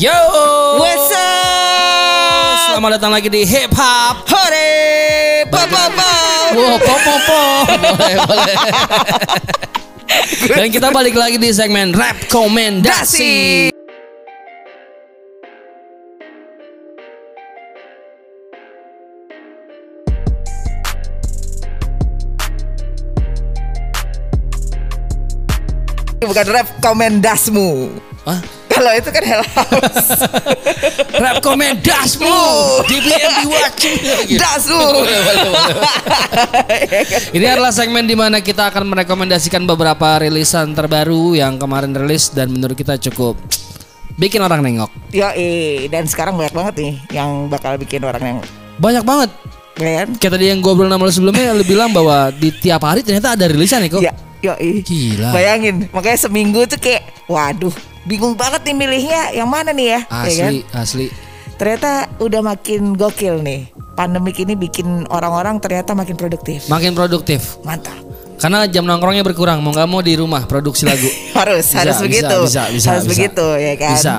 Yo, What's up? selamat datang lagi di Hip Hop. Hore, papa papa. Wow, pom pom pom. Boleh, boleh. Dan kita balik lagi di segmen rap komendasi. Bukan rap komendasmu. Hah? Kalau itu kan Hell House. Rap komendasmu. DBMB watching. Dasu. Ini adalah segmen di mana kita akan merekomendasikan beberapa rilisan terbaru yang kemarin rilis dan menurut kita cukup bikin orang nengok. Yo, dan sekarang banyak banget nih yang bakal bikin orang yang Banyak banget. kan? Kayak tadi yang ngobrol nama lu sebelumnya lu bilang bahwa di tiap hari ternyata ada rilisan ya kok. Ya, yo, Gila. Bayangin, makanya seminggu tuh kayak, waduh, bingung banget nih milihnya yang mana nih ya? ya kan? Asli, asli. Ternyata udah makin gokil nih. Pandemik ini bikin orang-orang ternyata makin produktif. Makin produktif. Mantap. Karena jam nongkrongnya berkurang, mau nggak mau di rumah produksi lagu. harus Bisa, harus bisa, begitu bisa, bisa, harus bisa. begitu ya kan Bisa.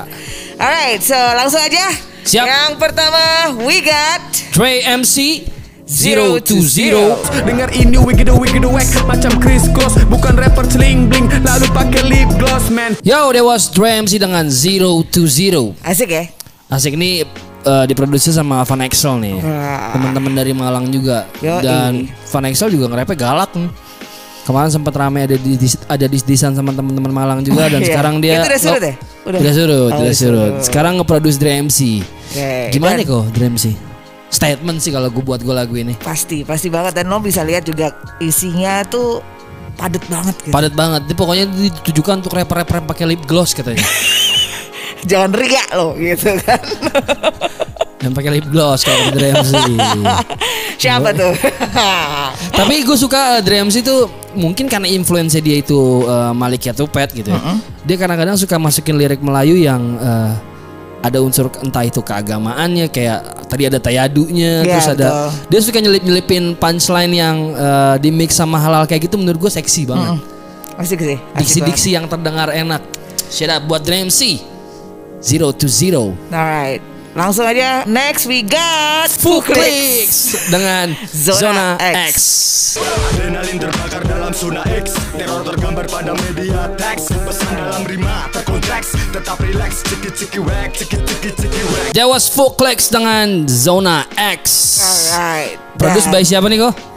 alright so langsung aja Siap. yang pertama we got Dre MC Zero to Zero. Dengar ini wicked wicked wack macam Chris Cross bukan rapper celing bling lalu pakai lip gloss man Yo, that was Dre MC dengan Zero to Zero. asik ya Asik ini eh, diproduksi sama Van Exel nih. Wah. Teman-teman dari Malang juga. Yoi. Dan Van Exel juga nge-rapnya galak nih. Kemarin sempat rame ada di ada dis-disan sama teman-teman Malang juga dan Iya. sekarang dia Itu udah surut ya? Udah. Udah surut, Oh, udah udah surut. surut. Sekarang nge-produce Dre MC. Oke, Gimana dan kok Dre MC? Statement sih kalau gue buat gue lagu ini. pasti pasti banget dan lo bisa lihat juga isinya tuh padet banget gitu Padat banget. Ini pokoknya ditujukan untuk rapper-rapper yang pakai lip gloss katanya. jangan riak lo gitu kan yang pakai lip gloss kalau Dre MC. siapa tuh Tapi gue suka uh, Dre MC tuh mungkin karena influence dia itu uh, Malikia Tupet gitu ya. Dia kadang-kadang suka masukin lirik Melayu yang uh, ada unsur entah itu keagamaannya kayak tadi ada tayadunya Iya, terus ada betul. dia suka nyelip-nyelipin punchline yang uh, di mix sama halal kayak gitu menurut gue seksi banget. asik sih asik banget. Diksi-diksi yang terdengar enak. Shout out buat Dre MC. Zero to zero. alright langsung aja next we got clicks dengan Zona Zona, X. X. Adrenalin terbakar dalam zona X Teror tergambar pada media teks Pesan dalam rima terkonteks Tetap relax Ciki ciki wek Ciki ciki ciki wek That was Clicks dengan Zona X. alright Produce by siapa nih kok?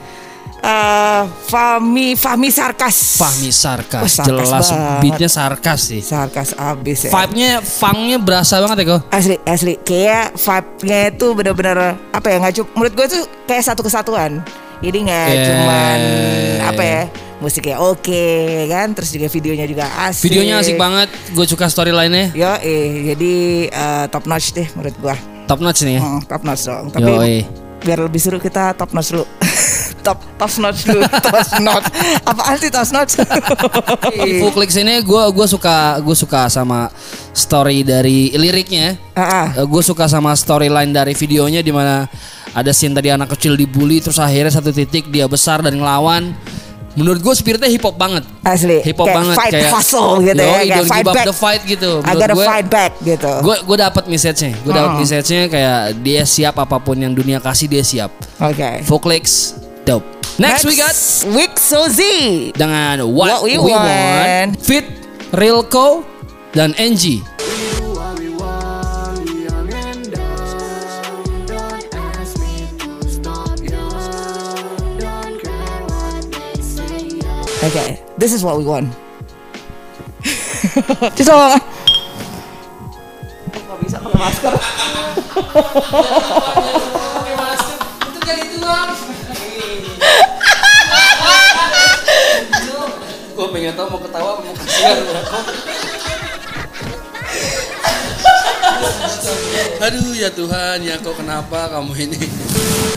Eh, Fahmi Fahmi Sarkas Fahmi Sarkas. Oh, sarkas Jelas banget. beatnya sarkas sih. Sarkas abis ya Vibe-nya, funknya berasa banget ya kok. Asli, asli Kayak vibe-nya itu bener-bener Apa ya, nggak cuma Menurut gue tuh kayak satu kesatuan Jadi nggak Yeah. cuman Apa ya Musiknya oke kan Terus juga videonya juga asik Videonya asik banget. Gue suka storyline-nya. Yo eh Jadi eh, top notch deh menurut gue Top notch nih ya. Hmm, Top notch dong Tapi Yoi. biar lebih seru kita top notch dulu Top top notch dulu Top notch Apaan sih top notch Di Full Clicks ini gue gua suka gue suka sama story dari liriknya. Ah, ah. gue suka sama storyline dari videonya di mana ada scene tadi anak kecil dibully terus akhirnya satu titik dia besar dan ngelawan. Menurut gue spiritnya hip hop banget. Asli Hip hop kayak banget fight kayak hustle gitu ya Kayak don't fight give up back the fight gitu. I gotta fight back gitu Gue gue dapat message-nya. Gue dapat Hmm. message-nya kayak dia siap apa pun yang dunia kasih dia siap. Oke Voclix dope. Next, we got Week Sozi dengan What, What We We, Want. Want, Fit Rilko dan Angie. Okay, this is what we want. Just tolong. Gak bisa pakai masker. Tau mau ketawa mau kasihan Aduh ya Tuhan ya kok kenapa kamu ini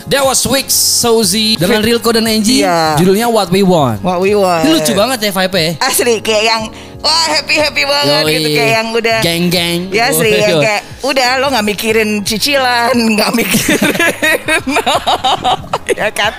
That was Wix Sozi dengan Rilko dan Angie Iya. Judulnya What We Want What we want. Ini lucu banget ya vibe ya Asli kayak yang wah happy happy banget Yoi. gitu kayak yang udah Geng-geng Ya asli Yoi. yang kayak udah lo nggak mikirin cicilan, nggak mikirin ya kan.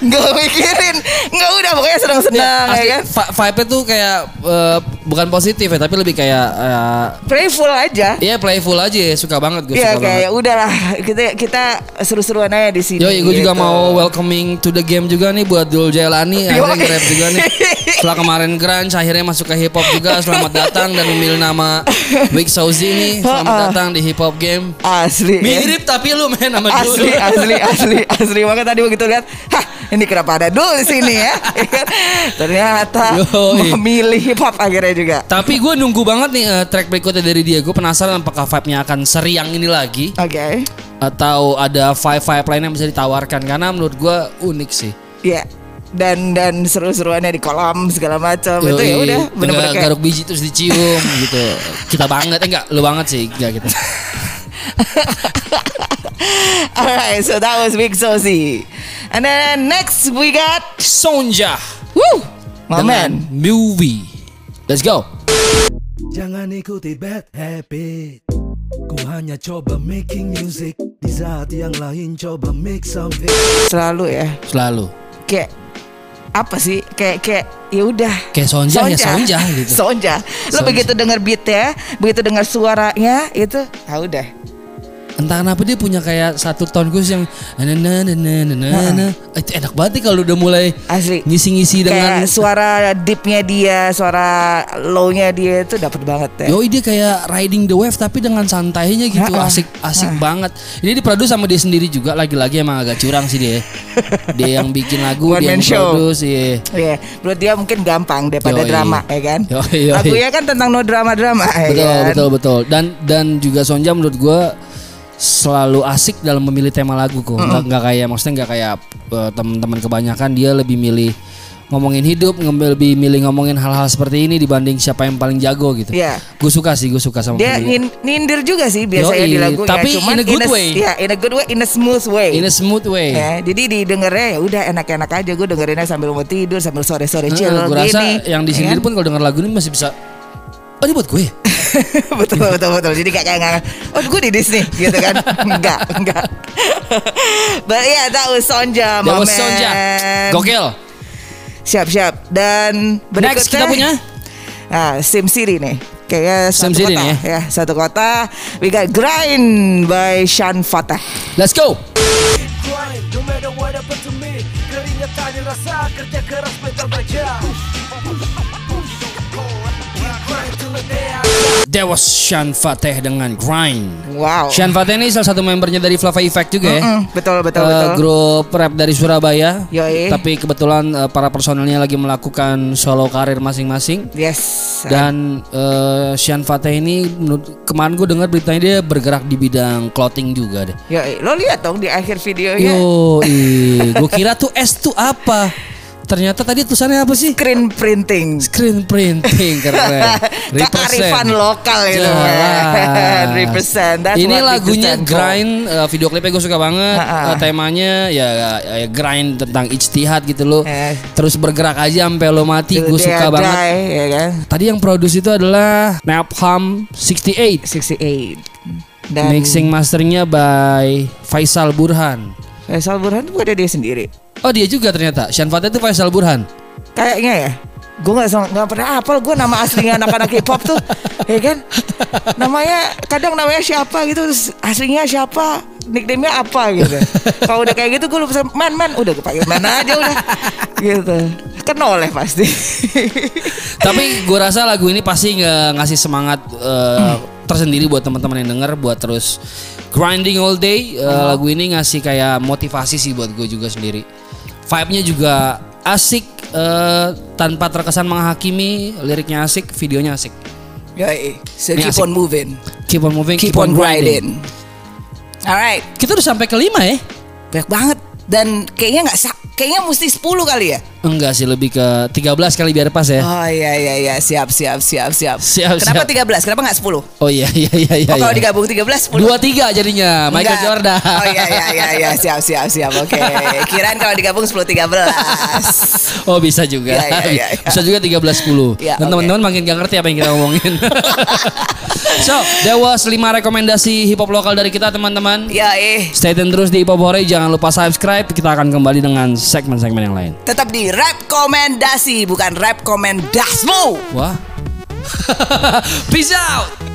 Nggak mikirin, nggak udah pokoknya senang-senang ya, asli, kan. vi- vibe-nya tuh kayak eh, bukan positif ya, tapi lebih kayak eh, Playful aja. Iya playful aja ya, suka banget gue Iya suka banget. kayak udahlah kita kita seru-seruan aja di sini. Yo, gue juga gitu. mau welcoming to the game juga nih buat Dul Jailani akhirnya nge-rap juga nih. Setelah kemarin grunge akhirnya masuk ke hip hop juga. Selamat datang dan memilih nama Big Sauzi nih. Selamat Ha-ha. datang di hip hop game. Asli. ya. Mirip tapi lu main sama Dul. Asli, asli, asli, asli. Makanya tadi begitu lihat, hah ini kenapa ada dulu di sini ya? Ya kan? Ternyata Yoi. memilih hip hop akhirnya juga. Tapi gue nunggu banget nih eh, track berikutnya dari dia. Gue penasaran apakah vibe-nya akan seriang ini lagi Oke, atau ada vibe-vibe lain yang bisa ditawarkan karena menurut gue unik sih. ya. Dan dan seru-seruannya di kolam segala macam itu ya udah Tinggal kayak garuk biji terus dicium gitu. Kita banget eh enggak, lu banget sih, enggak gitu. Alright, so that was Big Sozi. And then next we got Sonja Woo! My dengan man. movie. Let's go. Jangan ikuti bad habit Ku hanya coba making music Di saat yang lain coba make something Selalu ya. Selalu. Kayak apa sih? Kayak kayak ya udah. Kayak Sonja, ya Sonja gitu. Sonja. Lo Sonja. begitu denger beatnya, begitu dengar suaranya itu, ah udah. Entah kenapa dia punya kayak satu tone khusus yang na na na na na na na. Itu enak banget nih kalau udah mulai Asli. ngisi-ngisi dengan Kayak suara deepnya dia, suara lownya dia itu dapat banget ya. Yoi dia kayak riding the wave tapi dengan santainya gitu asik asik banget. Ini diproduksi sama dia sendiri juga lagi-lagi emang agak curang sih dia. dia yang bikin lagu, One dia yang produce, iya. Iya, menurut dia mungkin gampang daripada Yoi. drama ya kan. Yoi, yoi. Lagunya kan tentang no drama-drama ya Betul kan. betul betul. Dan dan juga Sonja menurut gue selalu asik dalam memilih tema lagu kok. Nggak nggak kayak maksudnya nggak kayak eh, teman-teman kebanyakan dia lebih milih ngomongin hidup, lebih milih ngomongin hal-hal seperti ini dibanding siapa yang paling jago gitu. Iya. Gue suka sih, gue suka sama Dia nindir juga sih biasanya Yoi, di lagunya. tapi Cuman in a good way. Iya, in a good way, in a smooth way. In a smooth way. Ya, jadi didengarnya ya udah enak-enak aja gue dengerinnya sambil mau tidur sambil sore-sore chill gue rasa gini. yang di ya sini kan? pun kalau denger lagu ini masih bisa Oh ini buat gue ya? betul betul betul. Jadi kayak kayak oh gue di Disney gitu kan? enggak enggak. But yeah, that was Sonja, That was. Sonja Gokil Siap siap. Dan berikutnya Next kita punya ah, Sim City nih. Kayaknya Sim satu City kota nih ya. satu kota. We got Grind by Shan Fatah. Let's go No matter what happened to me Keringetan dirasa kerja keras mental baja That was Shan Fateh dengan Grind Wow. Shan Fateh ini salah satu membernya dari Flava Effect juga ya Mm, betul betul Eh, betul. grup rap dari Surabaya. Yoi. Tapi kebetulan eh, para personelnya lagi melakukan solo karir masing-masing. Yes. Dan eh, Shan Fateh ini menurut kemarin gue dengar beritanya dia bergerak di bidang clothing juga deh. Ya, lo lihat dong di akhir videonya. Yo, gue kira tuh S tuh apa? Ternyata tadi tulisannya apa sih? Screen printing. Screen printing keren. Kearifan lokal itu. Jelas. Represent. That's Ini lagunya grind, eh, video klipnya gue suka banget. Eh, temanya ya, ya grind tentang ijtihad gitu loh. Eh. Terus bergerak aja sampai lo mati, gue suka die, banget. ya kan? Tadi yang produce itu adalah Napalm 68. 68. Dan Mixing masternya by Faisal Burhan. Faisal Burhan itu bukan dia sendiri. Oh dia juga ternyata. Shan Fateh itu Faisal Burhan. Kayaknya ya. Gue sang- nggak pernah hafal gue nama aslinya anak-anak hip hop tuh, ya kan? Namanya kadang namanya siapa gitu, terus aslinya siapa, nickname-nya apa gitu. Kalau udah kayak gitu gue lupa man man, udah gue panggil man aja udah, gitu. Kenal oleh pasti. Tapi gue rasa lagu ini pasti nge- ngasih semangat eh, tersendiri buat teman-teman yang denger buat terus grinding all day. Eh, Lagu ini ngasih kayak motivasi sih buat gue juga sendiri. Vibe-nya juga asik eh, tanpa terkesan menghakimi, liriknya asik, videonya asik. Yoi, so Ini keep asik. on moving, Keep on moving, keep, on grinding. Alright, Kita udah sampai kelima ya? banyak banget. Dan kayaknya nggak kayaknya mesti 10 kali ya. Enggak sih, lebih ke 13 kali biar pas ya. Oh iya iya iya siap siap siap siap. Siap, Kenapa siap. 13? Kenapa nggak 10? Oh iya iya iya iya. oh kalau iya. digabung 13 10. Dua tiga jadinya Michael Enggak. Jordan. Oh iya iya iya iya siap siap siap. Oke. Kirain kalau digabung 10 13. Oh bisa juga Iya, iya, iya, iya. Bisa juga 13 10 Iya, Dan teman-teman makin gak ngerti apa yang kita ngomongin So, that was 5 rekomendasi hip hop lokal dari kita teman-teman. Ya eh, Stay tune terus di Hip Hop Hore, jangan lupa subscribe. Kita akan kembali dengan segmen-segmen yang lain. tetap di rekomendasi bukan rekomendasmu. Wah. Peace out.